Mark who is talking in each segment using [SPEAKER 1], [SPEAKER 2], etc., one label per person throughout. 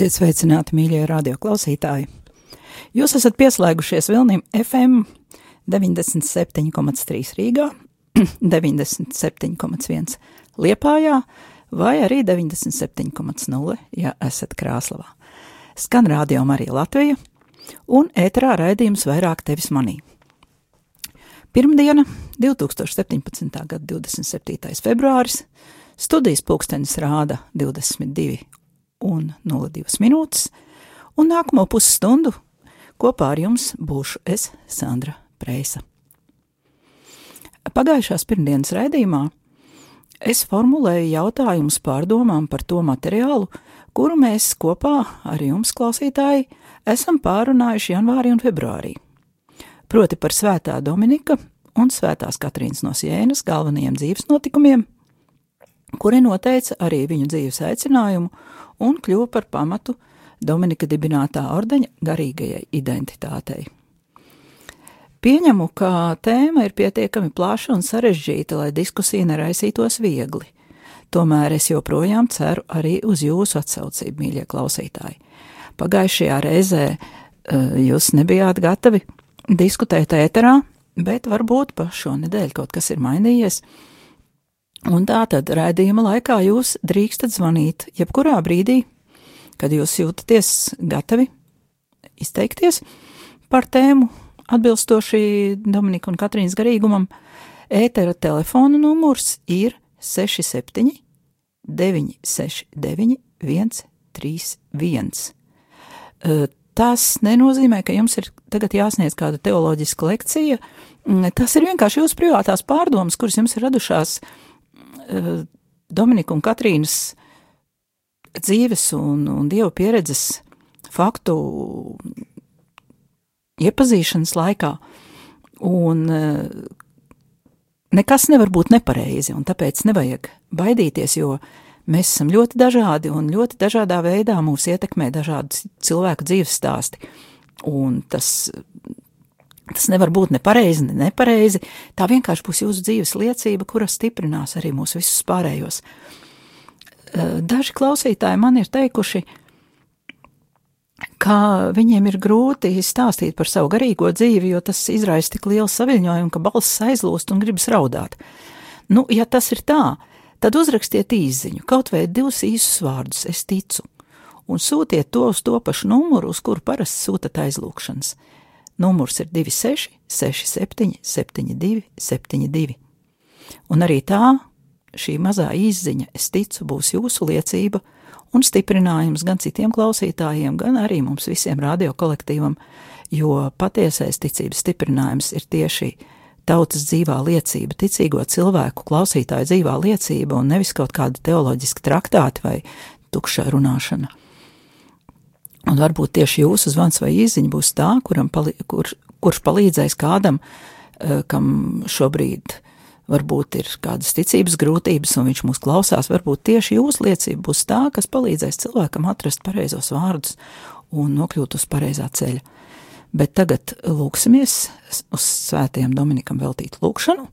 [SPEAKER 1] Esiet sveicināti, mīļie radioklausītāji! Jūs esat pieslēgušies Vilnim FM 97,3 Rīgā, 97,1 Liepājā vai arī 97,0, ja esat Krāslavā. Skan radio arī Latvija un ēterā raidījums vairāk tevis manī. Pirmdiena, 2017. gada 27. februāris, studijas pulkstenis rāda 22 un 02 minūtes, un nākamo pusstundu kopā ar jums būšu es, Sandra Preisa. Pagājušās pirmdienas raidījumā es formulēju jautājumus pārdomām par to materiālu, kuru mēs kopā ar jums, klausītāji, esam pārunājuši janvārī un februārī. Proti par Svētā Dominika un Svētās Katrīnas no Sienas galvenajiem dzīves notikumiem, kuri noteica arī viņu dzīves aicinājumu un kļuva par pamatu Dominika dibinātā ordeņa garīgajai identitātei. Pieņemu, ka tēma ir pietiekami plaša un sarežģīta, lai diskusija neraisītos viegli. Tomēr es joprojām ceru arī uz jūsu atsaucību, mīļie klausītāji. Pagājušajā reizē uh, jūs nebijāt gatavi diskutēt ēterā, bet varbūt pa šo nedēļu kaut kas ir mainījies. Un tā tad raidījuma laikā jūs drīkstat zvanīt jebkurā brīdī, kad jūs jūtaties gatavi izteikties par tēmu, atbilstoši Dominika un Katrīnas garīgumam. Ētera telefona numurs ir 67, 969, 131. Tas nenozīmē, ka jums ir tagad jāsniedz kāda teoloģiska lekcija. Tas ir vienkārši jūsu privātās pārdomas, kuras jums ir radušās uh, Dominika un Katrīnas dzīves un, un dievu pieredzes faktu iepazīšanas laikā. Un uh, nekas nevar būt nepareizi, un tāpēc nevajag baidīties, jo mēs esam ļoti dažādi un ļoti dažādā veidā mūs ietekmē dažādi cilvēku dzīves stāsti. Un tas, tas nevar būt nepareizi, ne nepareizi. Tā vienkārši būs jūsu dzīves liecība, kura stiprinās arī mūsu visus pārējos. Eh, Daži klausītāji man ir teikuši, ka viņiem ir grūti stāstīt par savu garīgo dzīvi, jo tas izraisa tik lielu saviņojumu, ka balss aizlūst un gribas raudāt. Nu, ja tas ir tā, tad uzrakstiet īsiņu, kaut vai divus īsus vārdus, es ticu, un sūtiet to uz to pašu numuru, uz kuru parasti sūtat aizlūgšanas. Numurs ir 26, 67, 72, 72. Un arī tā, šī mazā īsiņa, es ticu, būs jūsu liecība un stiprinājums gan citiem klausītājiem, gan arī mums visiem radiokolektīvam, jo patiesais ticības stiprinājums ir tieši tautas dzīvā liecība, ticīgo cilvēku klausītāju dzīvā liecība un nevis kaut kāda teoloģiska traktāta vai tukša runāšana. Un varbūt tieši jūsu zvans vai īziņa būs tā, kuram pali, kur, kurš palīdzēs kādam, eh, kam šobrīd varbūt ir kādas ticības grūtības, un viņš mūs klausās. Varbūt tieši jūsu liecība būs tā, kas palīdzēs cilvēkam atrast pareizos vārdus un nokļūt uz pareizā ceļa. Bet tagad lūksimies uz svētajiem Dominikam veltīt lūkšanu,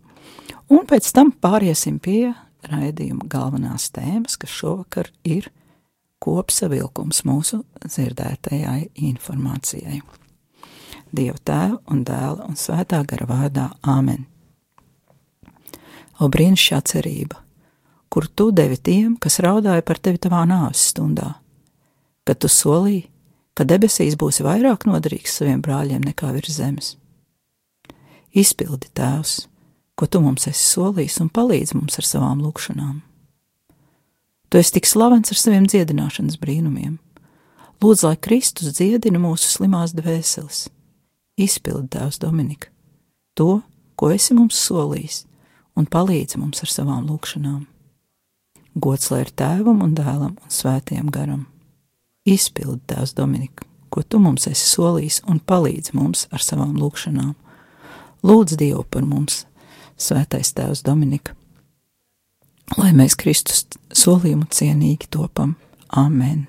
[SPEAKER 1] un pēc tam pāriesim pie raidījuma galvenās tēmas, kas šovakar ir kopsavilkums mūsu dzirdētajai informācijai. Dieva tēva un dēla un svētā gara vārdā Āmen. O brīnišķīgā cerība, kur tu devi tiem, kas raudāja par tevi tavā nāves stundā, kad tu solīji, ka debesīs būsi vairāk noderīgs saviem brāļiem nekā virs zemes. Izpildi tēvs, ko tu mums esi solījis, un palīdzi mums ar savām lūgšanām. Tu esi tik slavens ar saviem dziedināšanas brīnumiem. Lūdzu, lai Kristus dziedina mūsu slimās dvēseles. Izpildi tēvs Dominika, to, ko esi mums solījis, un palīdzi mums ar savām lūgšanām. Gods lai ir tēvam un dēlam un svētajam garam. Izpildi tās Dominika, ko tu mums esi solījis, un palīdzi mums ar savām lūgšanām. Lūdz Dievu par mums, svētais tēvs Dominika, lai mēs Kristus solījumu cienīgi topam. Amen!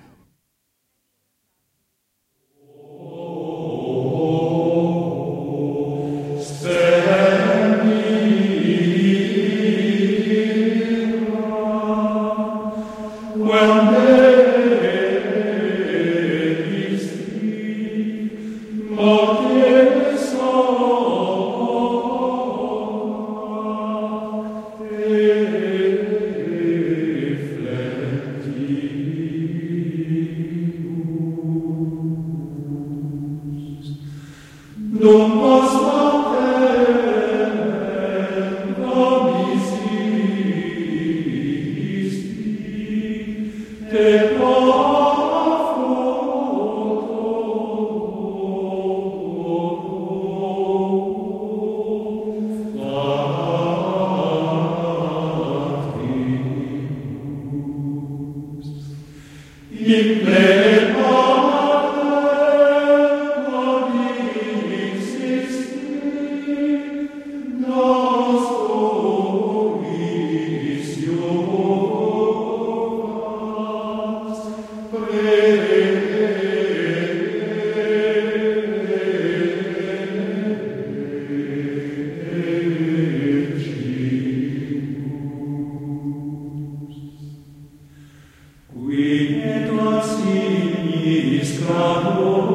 [SPEAKER 1] Mīļie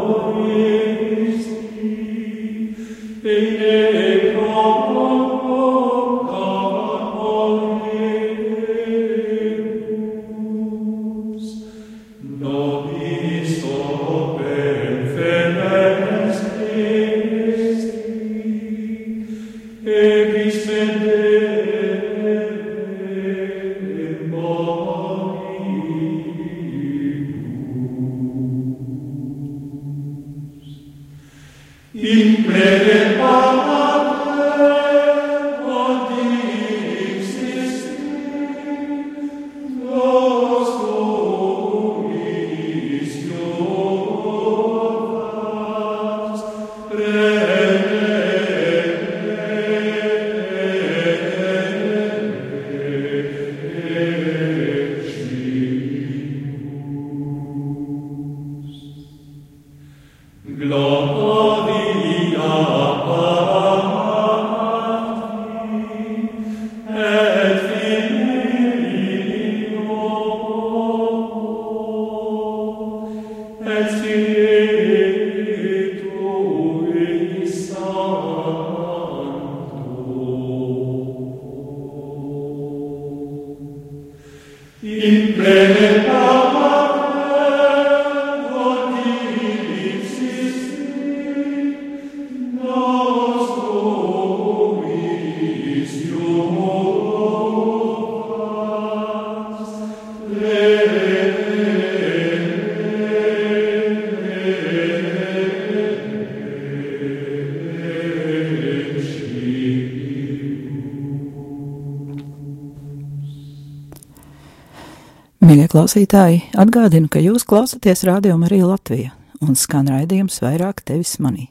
[SPEAKER 1] klausītāji, atgādinu, ka jūs klausāties radio arī Latvijā un skan raidījums vairāk tevis manī.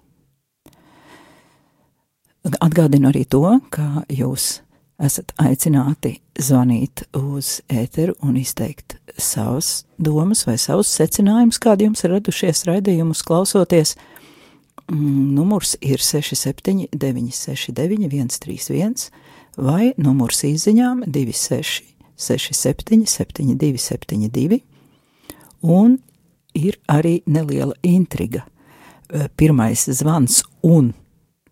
[SPEAKER 1] Atgādinu arī to, ka jūs esat aicināti zvanīt uz ēteru un izteikt savas domas vai savus secinājumus, kādi jums ir radušies raidījumus klausoties. Mm, numurs ir 67 969 131 vai numurs izziņām 26 67, 72, 72, un ir arī neliela intriga. Pirmais zvans un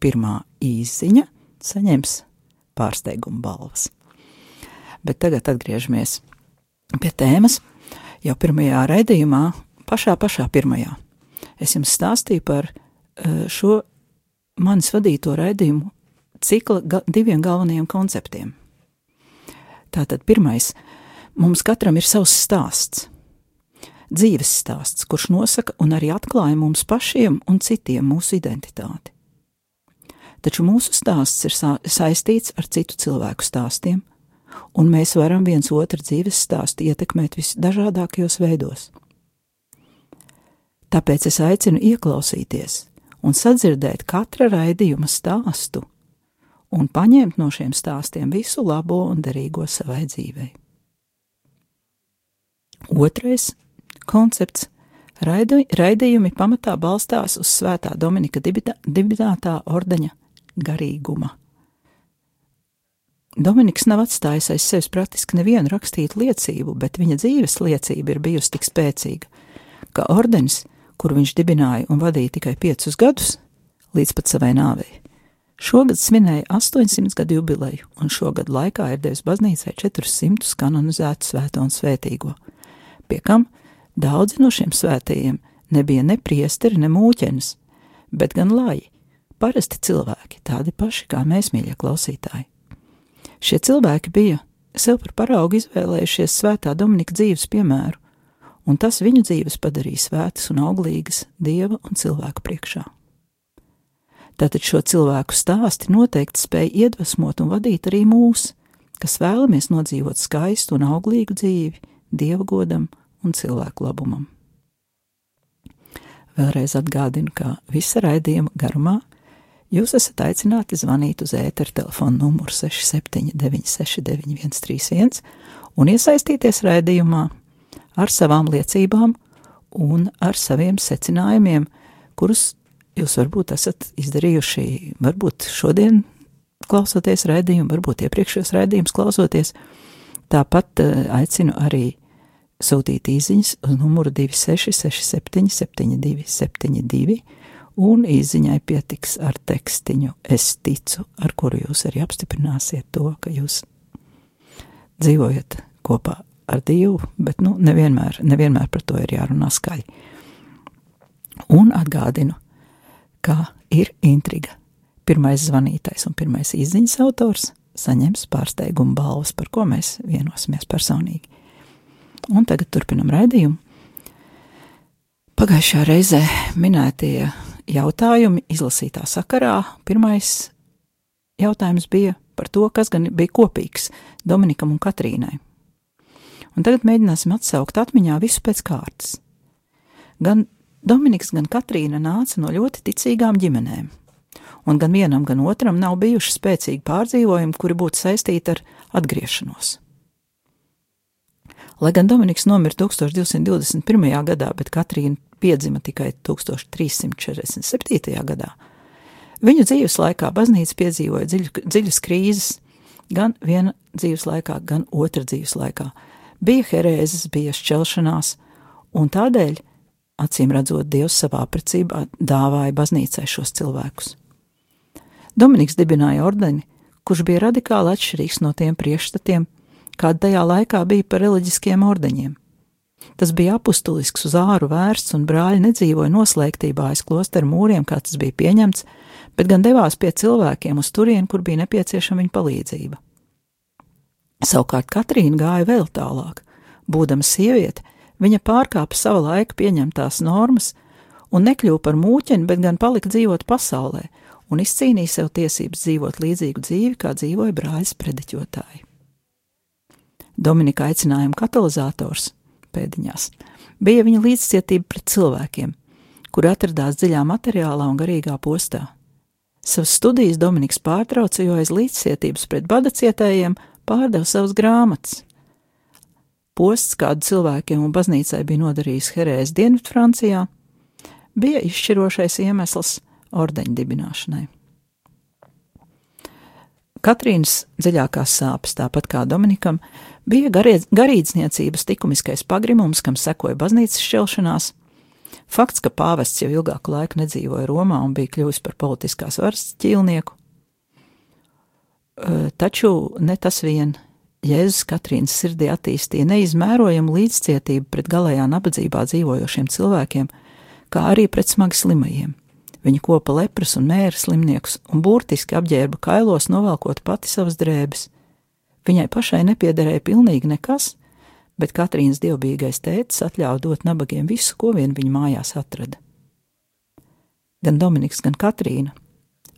[SPEAKER 1] pirmā īziņa saņems pārsteiguma balvas. Bet tagad atgriežamies pie tēmas. Jau pirmajā raidījumā, pašā pašā pirmajā, es jums stāstīju par šo manis vadīto raidījumu cikla ga diviem galvenajiem konceptiem. Tātad pirmais - mums katram ir savs stāsts. Dzīves stāsts, kurš nosaka un arī atklāja mums pašiem un citiem mūsu identitāti. taču mūsu stāsts ir sa saistīts ar citu cilvēku stāstiem, un mēs varam viens otru dzīves stāstu ietekmēt visdažādākajos veidos. Tāpēc es aicinu ieklausīties un sadzirdēt katra raidījuma stāstu un paņemt no šiem stāstiem visu labo un derīgo savai dzīvei. Otrais koncepts - raidījumi pamatā balstās uz Svētā Dominika dibinātā ordeņa garīguma. Dominiks nav atstājis aiz sevis praktiski nevienu rakstītu liecību, bet viņa dzīves liecība ir bijusi tik spēcīga, ka ordenis, kuru viņš dibināja un vadīja tikai piecus gadus, līdz pat savai nāvei, Šogad svinēja 800 gadu jubileju, un šogad laikā ir devis baznīcai 400 kanonizētu svēto un svētīgo, pie kam daudzi no šiem svētajiem nebija ne priesteri, ne mūķenes, bet gan laji, parasti cilvēki, tādi paši kā mēs, mīļie klausītāji. Šie cilvēki bija sev par paraugu izvēlējušies svētā Dominika dzīves piemēru, un tas viņu dzīves padarīja svētas un auglīgas dieva un cilvēku priekšā. Tātad šo cilvēku stāsti noteikti spēj iedvesmot un vadīt arī mūs, kas vēlamies nodzīvot skaistu un auglīgu dzīvi, dieva godam un cilvēku labumam. Vēlreiz atgādinu, ka visa raidījuma garumā jūs esat aicināti zvanīt uz ēteru telefonu numuru 67969131 un iesaistīties raidījumā ar savām liecībām un ar saviem secinājumiem, kurus jūs varbūt esat izdarījuši, varbūt šodien klausoties raidījumu, varbūt iepriekšējos raidījumus klausoties. Tāpat uh, aicinu arī sūtīt īsiņas uz numuru 2667, 72, 72, un īsiņai pietiks ar tekstiņu Es ticu, ar kuru jūs arī apstiprināsiet to, ka jūs dzīvojat kopā ar Dievu, bet nu, nevienmēr, nevienmēr par to ir jārunā skaļi. Un atgādinu, kā ir intriga. Pirmais zvanītais un pirmais izziņas autors saņems pārsteigumu balvas, par ko mēs vienosimies personīgi. Un tagad turpinam raidījumu. Pagājušajā reizē minētie jautājumi izlasītā sakarā. Pirmais jautājums bija par to, kas gan bija kopīgs Dominikam un Katrīnai. Un tagad mēģināsim atsaukt atmiņā visu pēc kārtas. Gan Dominiks gan Katrīna nāca no ļoti ticīgām ģimenēm, un gan vienam, gan otram nav bijuši spēcīgi pārdzīvojumi, kuri būtu saistīti ar atgriešanos. Lai gan Dominiks nomira 1221. gadā, bet Katrīna piedzima tikai 1347. gadā, viņu dzīves laikā baznīca piedzīvoja dziļu, dziļas krīzes, gan viena dzīves laikā, gan otra dzīves laikā. Bija herēzes, bija šķelšanās, un tādēļ acīm redzot, Dievs savā precībā dāvāja baznīcai šos cilvēkus. Dominiks dibināja ordeni, kurš bija radikāli atšķirīgs no tiem priekšstatiem, kāda tajā laikā bija par reliģiskiem ordeņiem. Tas bija apustulisks uz āru vērsts, un brāļi nedzīvoja noslēgtībā aiz klosteru mūriem, kā tas bija pieņemts, bet gan devās pie cilvēkiem uz turieni, kur bija nepieciešama viņa palīdzība. Savukārt Katrīna gāja vēl tālāk. Būdama sieviete, Viņa pārkāpa sava laika pieņemtās normas un nekļuva par mūķeni, bet gan palika dzīvot pasaulē un izcīnīja sev tiesības dzīvot līdzīgu dzīvi, kā dzīvoja brāļas prediķotāji. Dominika aicinājuma katalizators pēdiņās bija viņa līdzcietība pret cilvēkiem, kuri atradās dziļā materiālā un garīgā postā. Savas studijas Dominiks pārtrauca, jo aiz līdzcietības pret bada cietējiem pārdeva savas grāmatas. Posts, kādu cilvēkiem un baznīcai bija nodarījis Herēs Dienvidfrancijā, bija izšķirošais iemesls ordeņa dibināšanai. Katrīnas dziļākās sāpes, tāpat kā Dominikam, bija garīdzniecības likumiskais pagrimums, kam sekoja baznīcas šķelšanās. Fakts, ka pāvests jau ilgāku laiku nedzīvoja Romā un bija kļuvis par politiskās varas ķīlnieku. Taču ne tas vien Jēzus Katrīnas sirdī attīstīja neizmērojamu līdzcietību pret galējā nabadzībā dzīvojošiem cilvēkiem, kā arī pret smagi slimajiem. Viņa kopa lepras un mēra slimniekus un burtiski apģērba kailos, novelkot pati savas drēbes. Viņai pašai nepiederēja pilnīgi nekas, bet Katrīnas dievbijīgais tētis atļāva dot nabagiem visu, ko vien viņa mājās atrada. Gan Dominiks, gan Katrīna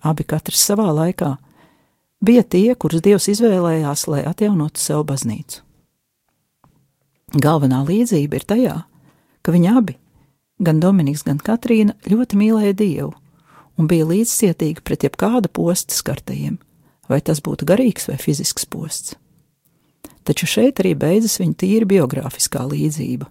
[SPEAKER 1] abi katrs savā laikā, bija tie, kurus Dievs izvēlējās, lai atjaunotu sev baznīcu. Galvenā līdzība ir tajā, ka viņi abi, gan Dominiks, gan Katrīna, ļoti mīlēja Dievu un bija līdzcietīgi pret jebkāda posta skartajiem, vai tas būtu garīgs vai fizisks posts. Taču šeit arī beidzas viņa tīra biogrāfiskā līdzība.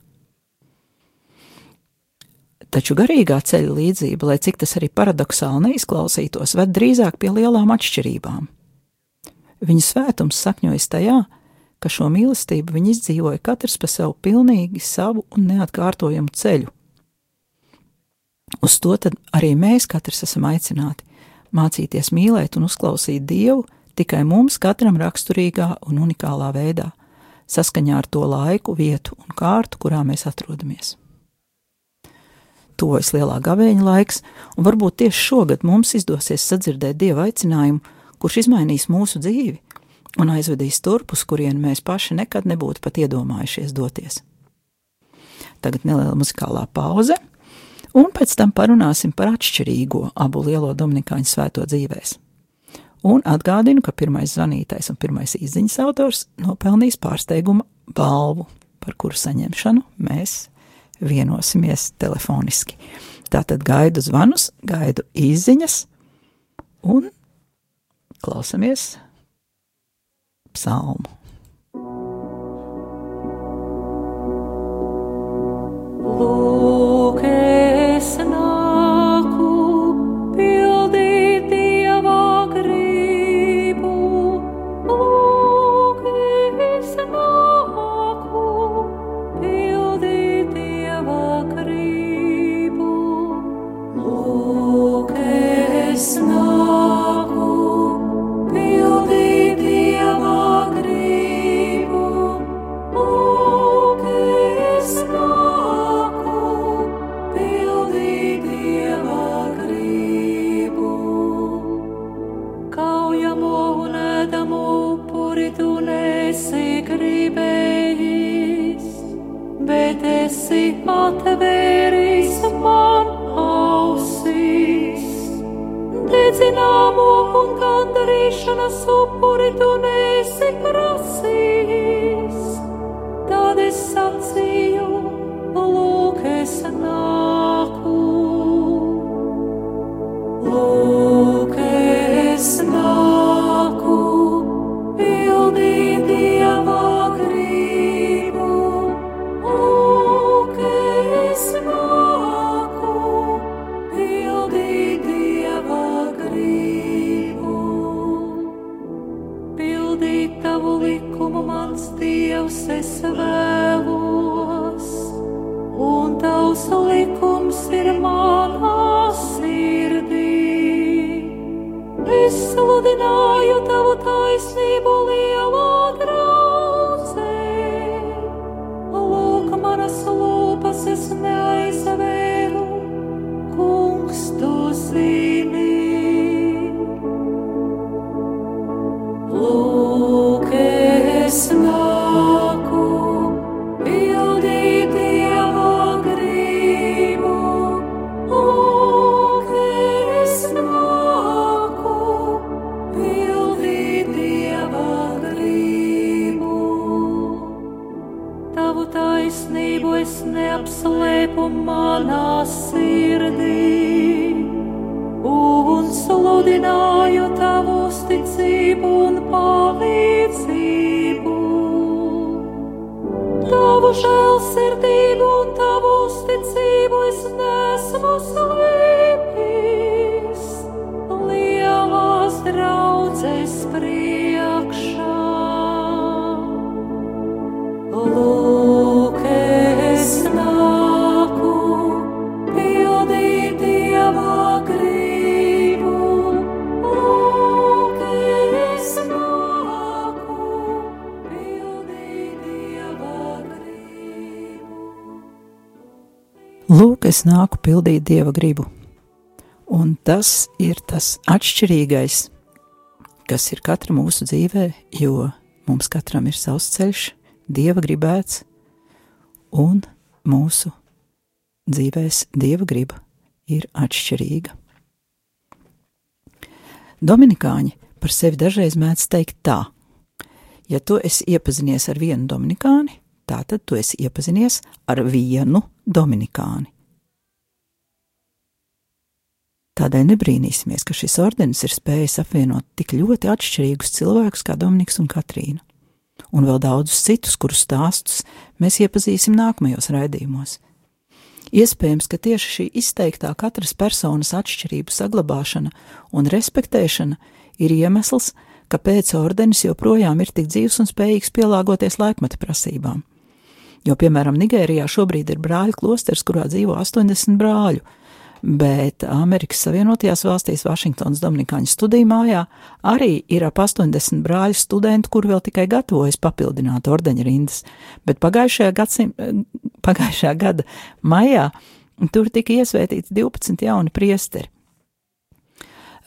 [SPEAKER 1] Taču garīgā ceļa līdzība, lai cik tas arī paradoxāli neizklausītos, ved drīzāk pie lielām atšķirībām. Viņa svētums sakņojas tajā, ka šo mīlestību viņi izdzīvoja katrs pa sev pilnīgi savu un neatkārtojamu ceļu. Uz to arī mēs katrs esam aicināti mācīties mīlēt un uzklausīt Dievu tikai mums katram raksturīgā un unikālā veidā, saskaņā ar to laiku, vietu un kārtu, kurā mēs atrodamies. Tuvojas lielā gavēņa laiks, un varbūt tieši šogad mums izdosies sadzirdēt Dieva aicinājumu, kurš izmainīs mūsu dzīvi un aizvedīs turp, uz kurien mēs paši nekad nebūtu pat iedomājušies doties. Tagad neliela muzikālā pauze, un pēc tam parunāsim par atšķirīgo abu lielo Dominikāņu svēto dzīvēm. Un atgādinu, ka pirmais zvanītais un pirmais izziņas autors nopelnīs pārsteiguma balvu, par kuru saņemšanu mēs vienosimies telefoniski. Tātad gaidu zvanus, gaidu izziņas un klausamies psalmu.
[SPEAKER 2] Lūk, es nāku pildīt Dieva gribu. Lūk, es nāku pildīt Dieva gribu. Lūk, es nāku Dievs, es vēlos, un tavs likums ir manā sirdī. Es sludināju tavu uzticību un palīdzību. Tavu žēlsirdību un tavu uzticību es nesmu slēpis
[SPEAKER 1] Lūk, es nāku pildīt dieva gribu. Un tas ir tas atšķirīgais, kas ir katra mūsu dzīvē, jo mums katram ir savs ceļš, dieva gribēts, un mūsu dzīvēs dieva griba ir atšķirīga. Dominikāņi par sevi dažreiz mēdz teikt tā: ja tu esi iepazinies ar vienu dominikāni, tātad tu esi iepazinies ar vienu dominikāni. Tādēļ nebrīnīsimies, ka šis ordenis ir spējis apvienot tik ļoti atšķirīgus cilvēkus kā Dominiks un Katrīna, un vēl daudzus citus, kurus stāstus mēs iepazīsim nākamajos raidījumos. Iespējams, ka tieši šī izteiktā katras personas atšķirību saglabāšana un respektēšana ir iemesls, kāpēc ordenis joprojām ir tik dzīves un spējīgs pielāgoties laikmeta prasībām. Jo, piemēram, Nigērijā šobrīd ir brāļu klosters, kurā dzīvo 80 brāļu, bet Amerikas Savienotajās valstīs, Vašingtonas Dominikāņu studiju mājā, arī ir ap 80 brāļu studentu, kur vēl tikai gatavojas papildināt ordeņa rindas, bet pagājušajā, gadsim, pagājušajā gada maijā tur tika iesvētīts 12 jauni priesteri.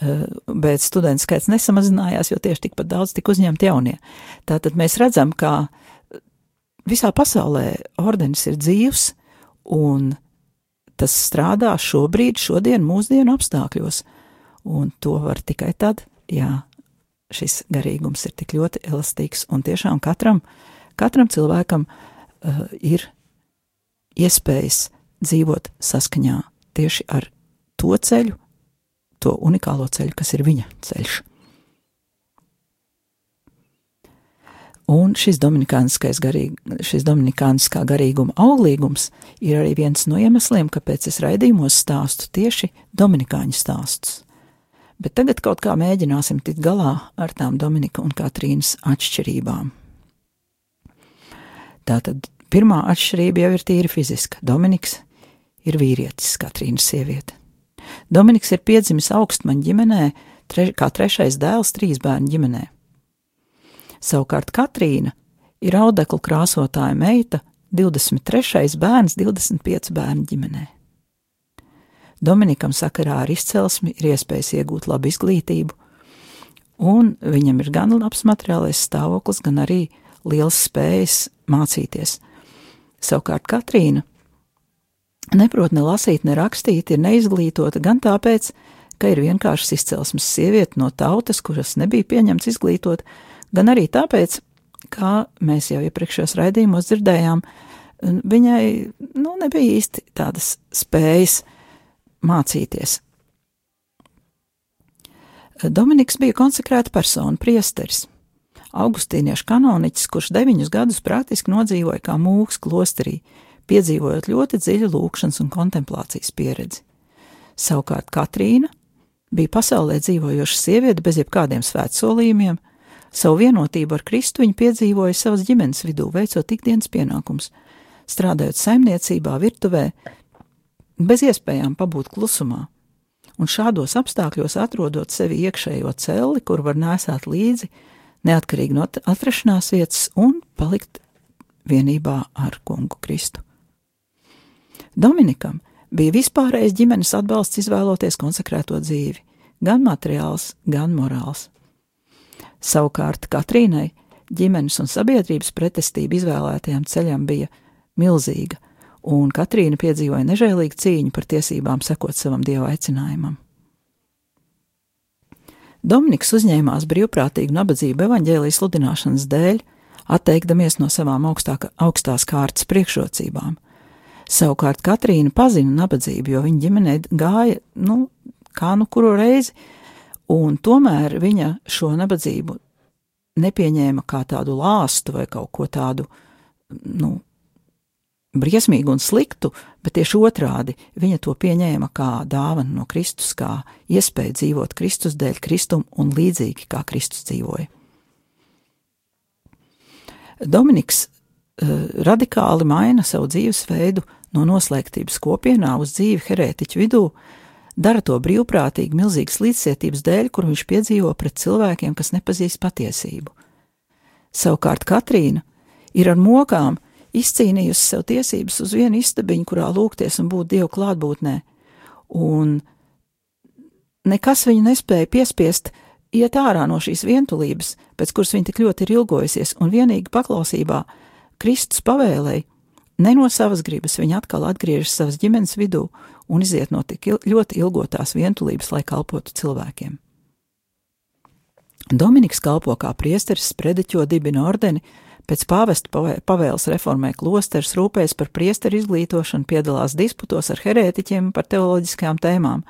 [SPEAKER 1] Eh, bet studentu skaits nesamazinājās, jo tieši tikpat daudz tika uzņemti jaunie. Tātad mēs redzam, ka visā pasaulē ordenis ir dzīvs un tas strādā šobrīd, šodien, mūsdienu apstākļos. Un to var tikai tad, ja šis garīgums ir tik ļoti elastīgs un tiešām katram, katram cilvēkam uh, ir iespējas dzīvot saskaņā tieši ar to ceļu, to unikālo ceļu, kas ir viņa ceļš. Un šis dominikāniskais garīg, šis dominikāniskā garīguma auglīgums ir arī viens no iemesliem, kāpēc es raidījumos stāstu tieši dominikāņu stāstus. Bet tagad kaut kā mēģināsim tikt galā ar tām Dominika un Katrīnas atšķirībām. Tātad pirmā atšķirība jau ir tīri fiziska. Dominiks ir vīrietis, Katrīnas sieviete. Dominiks ir piedzimis augstmaņa ģimenē, tre, kā trešais dēls trīs bērnu ģimenē. Savukārt Katrīna ir audeklu krāsotāja meita, 23. bērns 25 bērnu ģimenē. Dominikam sakarā ar izcelsmi ir iespējas iegūt labu izglītību, un viņam ir gan labs materiālais stāvoklis, gan arī liels spējas mācīties. Savukārt Katrīna neprot ne lasīt, ne rakstīt, ir neizglītota gan tāpēc, ka ir vienkārši izcelsmes sieviete no tautas, kuras nebija pieņemts izglītot, gan arī tāpēc, kā mēs jau iepriekšējos raidījumos dzirdējām, viņai nu, nebija īsti tādas spējas mācīties. Dominiks bija konsekrēta persona, priesteris, augustīniešu kanoniķis, kurš deviņus gadus praktiski nodzīvoja kā mūks klosterī, piedzīvojot ļoti dziļu lūkšanas un kontemplācijas pieredzi. Savukārt Katrīna bija pasaulē dzīvojoša sieviete bez jebkādiem svētsolījumiem, savu vienotību ar Kristu viņa piedzīvoja savas ģimenes vidū, veicot ikdienas pienākums, strādājot saimniecībā, virtuvē, bez iespējām pabūt klusumā, un šādos apstākļos atrodot sevi iekšējo celi, kur var nesāt līdzi, neatkarīgi no atrašanās vietas un palikt vienībā ar kungu Kristu. Dominikam bija vispārējais ģimenes atbalsts izvēloties konsekrēto dzīvi, gan materiāls, gan morāls. Savukārt Katrīnai ģimenes un sabiedrības pretestība izvēlētajam ceļam bija milzīga, un Katrīna piedzīvoja nežēlīgu cīņu par tiesībām sekot savam dieva aicinājumam. Dominiks uzņēmās brīvprātīgu nabadzību evaņģēlijas sludināšanas dēļ, atteikdamies no savām augstāka, augstās kārtas priekšrocībām, Savukārt Katrīna pazina nabadzību, jo viņa ģimenē gāja, nu, kā nu kuru reizi, un tomēr viņa šo nabadzību nepieņēma kā tādu lāstu vai kaut ko tādu, nu, briesmīgu un sliktu, bet tieši otrādi viņa to pieņēma kā dāvanu no Kristus, kā iespēju dzīvot Kristus dēļ, Kristum un līdzīgi kā Kristus dzīvoja. Dominiks uh, radikāli maina savu dzīvesveidu no noslēgtības kopienā uz dzīvi herētiķu vidū, dara to brīvprātīgi, milzīgas līdzcietības dēļ, kur viņš piedzīvo pret cilvēkiem, kas nepazīst patiesību. Savukārt Katrīna ir ar mokām izcīnījusi sev tiesības uz vienu istabiņu, kurā lūgties un būt Dievu klātbūtnē, un nekas viņu nespēja piespiest iet ārā no šīs vientulības, pēc kuras viņa tik ļoti ir ilgojusies, un vienīgi paklausībā Kristus pavēlēja Ne no savas gribas viņa atkal atgriežas savas ģimenes vidū un iziet no tik il ļoti ilgotās vientulības, lai kalpotu cilvēkiem. Dominiks kalpo kā priesteris, sprediķo dibina ordeni, pēc pāvesta pavēles reformē klosteris, rūpējas par priesteru izglītošanu, piedalās disputos ar herētiķiem par teoloģiskām tēmām.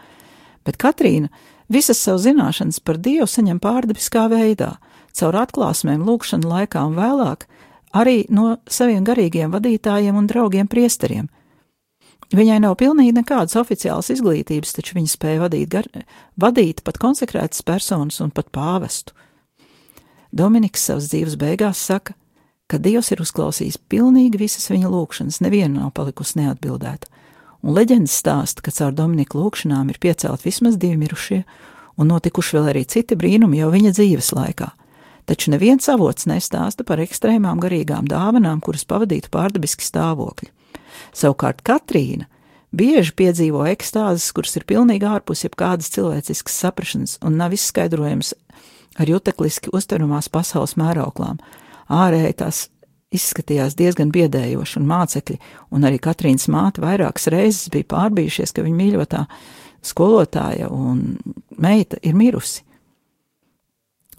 [SPEAKER 1] Bet Katrīna visas savu zināšanas par Dievu saņem pārdabiskā veidā, caur atklāsmēm, lūkšanu laikā un vēlāk, arī no saviem garīgiem vadītājiem un draugiem priesteriem. Viņai nav pilnīgi nekādas oficiālas izglītības, taču viņa spēja vadīt, gar, vadīt pat konsekrētas personas un pat pāvestu. Dominiks savas dzīves beigās saka, ka Dievs ir uzklausījis pilnīgi visas viņa lūgšanas, neviena nav palikusi neatbildēta, un leģendas stāsta, ka caur Dominika lūgšanām ir piecelt vismaz divi mirušie, un notikuši vēl arī citi brīnumi jau viņa dzīves laikā – taču neviens avots nestāsta par ekstrēmām garīgām dāvanām, kuras pavadītu pārdabiski stāvokļi. Savukārt Katrīna bieži piedzīvo ekstāzes, kuras ir pilnīgi ārpus jebkādas cilvēciskas saprašanas un nav izskaidrojams ar jutekliski uztveramās pasaules mērauklām. Ārēji tās izskatījās diezgan biedējoši, un mācekļi, un arī Katrīnas māte vairākas reizes bija pārbījušies, ka viņa mīļotā skolotāja un meita ir mirusi.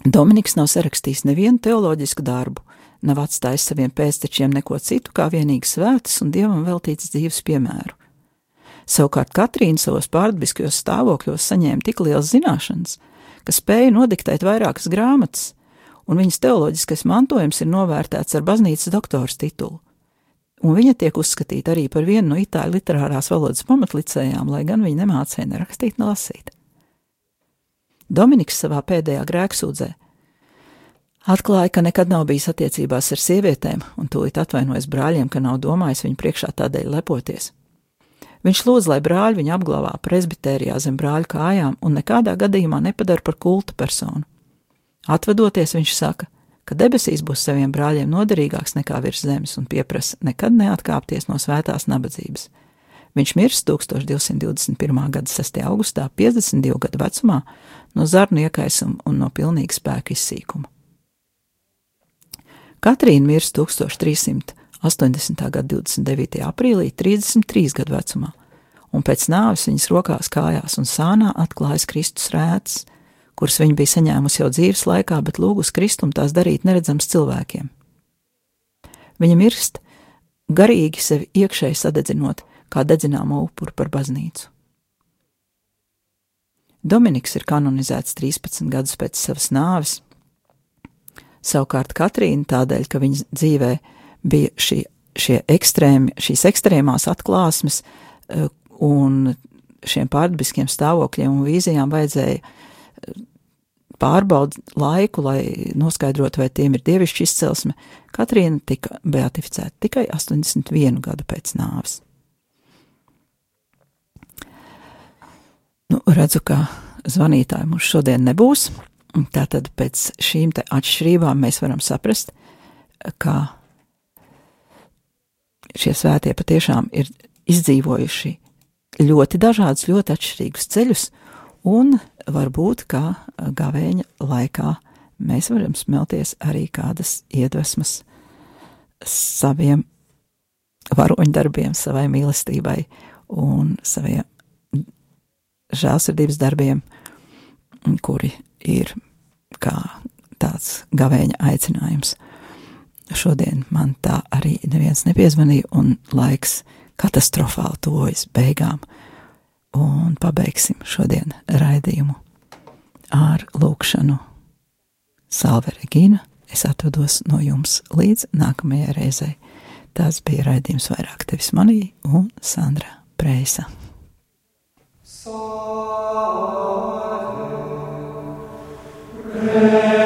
[SPEAKER 1] Dominiks nav sarakstījis nevienu teoloģisku darbu, nav atstājis saviem pēctečiem neko citu kā vienīgi svētas un dievam veltītas dzīves piemēru. Savukārt Katrīna savos pārdabiskajos stāvokļos saņēma tik liels zināšanas, ka spēja nodiktēt vairākas grāmatas, un viņas teoloģiskais mantojums ir novērtēts ar baznīcas doktora titulu. Un viņa tiek uzskatīta arī par vienu no itāļu literārās valodas pamatlicējām, lai gan viņa nemācīja ne rakstīt, ne lasīt. Dominiks savā pēdējā grēksūdzē atklāja, ka nekad nav bijis attiecībās ar sievietēm, un tūlīt atvainojas brāļiem, ka nav domājis viņu priekšā tādēļ lepoties. Viņš lūdz, lai brāļi viņu apglabā presbitērijā zem brāļa kājām un nekādā gadījumā nepadara par kulta personu. Atvedoties, viņš saka, ka debesīs būs saviem brāļiem noderīgāks nekā virs zemes un pieprasa nekad neatkāpties no svētās nabadzības. Viņš mirst 1221. gada 6. augustā, 52 gadu vecumā, no zarnu iekaisuma un no pilnīga spēka izsīkuma. Katrīna mirst 1380. gada 29. aprīlī, 33 gadu vecumā, un pēc nāves viņas rokās, kājās un sānā atklājas Kristus rēts, kuras viņa bija saņēmusi jau dzīves laikā, bet lūgus Kristum tās darīt neredzams cilvēkiem. Viņa mirst, garīgi sevi iekšēji sadedzinot, kā dedzināmo upuru par baznīcu. Dominiks ir kanonizēts 13 gadus pēc savas nāves. Savukārt Katrīna tādēļ, ka viņas dzīvē bija šī, šie ekstrēmi, šīs ekstrēmās atklāsmes eh, un šiem pārdabiskiem stāvokļiem un vīzijām vajadzēja eh, pārbaudīt laiku, lai noskaidrotu, vai tiem ir dievišķa izcelsme. Katrīna tika beatificēta tikai 81 gadu pēc nāves. Nu, redzu, ka zvanītāji mums šodien nebūs. Tātad pēc šīm atšķirībām mēs varam saprast, ka šie svētie patiešām ir izdzīvojuši ļoti dažādus, ļoti atšķirīgus ceļus, un varbūt kā gavēņa laikā mēs varam smelties arī kādas iedvesmas saviem varoņdarbiem, savai mīlestībai un saviem žēlsirdības darbiem, kuri ir kā tāds gavēņa aicinājums. Šodien man tā arī neviens nepiezvanīja, un laiks katastrofāli tuvojas beigām. Un pabeigsim šodien raidījumu ar lūkšanu. Salve Regīna, es atvados no jums līdz nākamajai reizei. Tas bija raidījums vairāk tevis manī un Sandra Preisa.
[SPEAKER 3] Amen.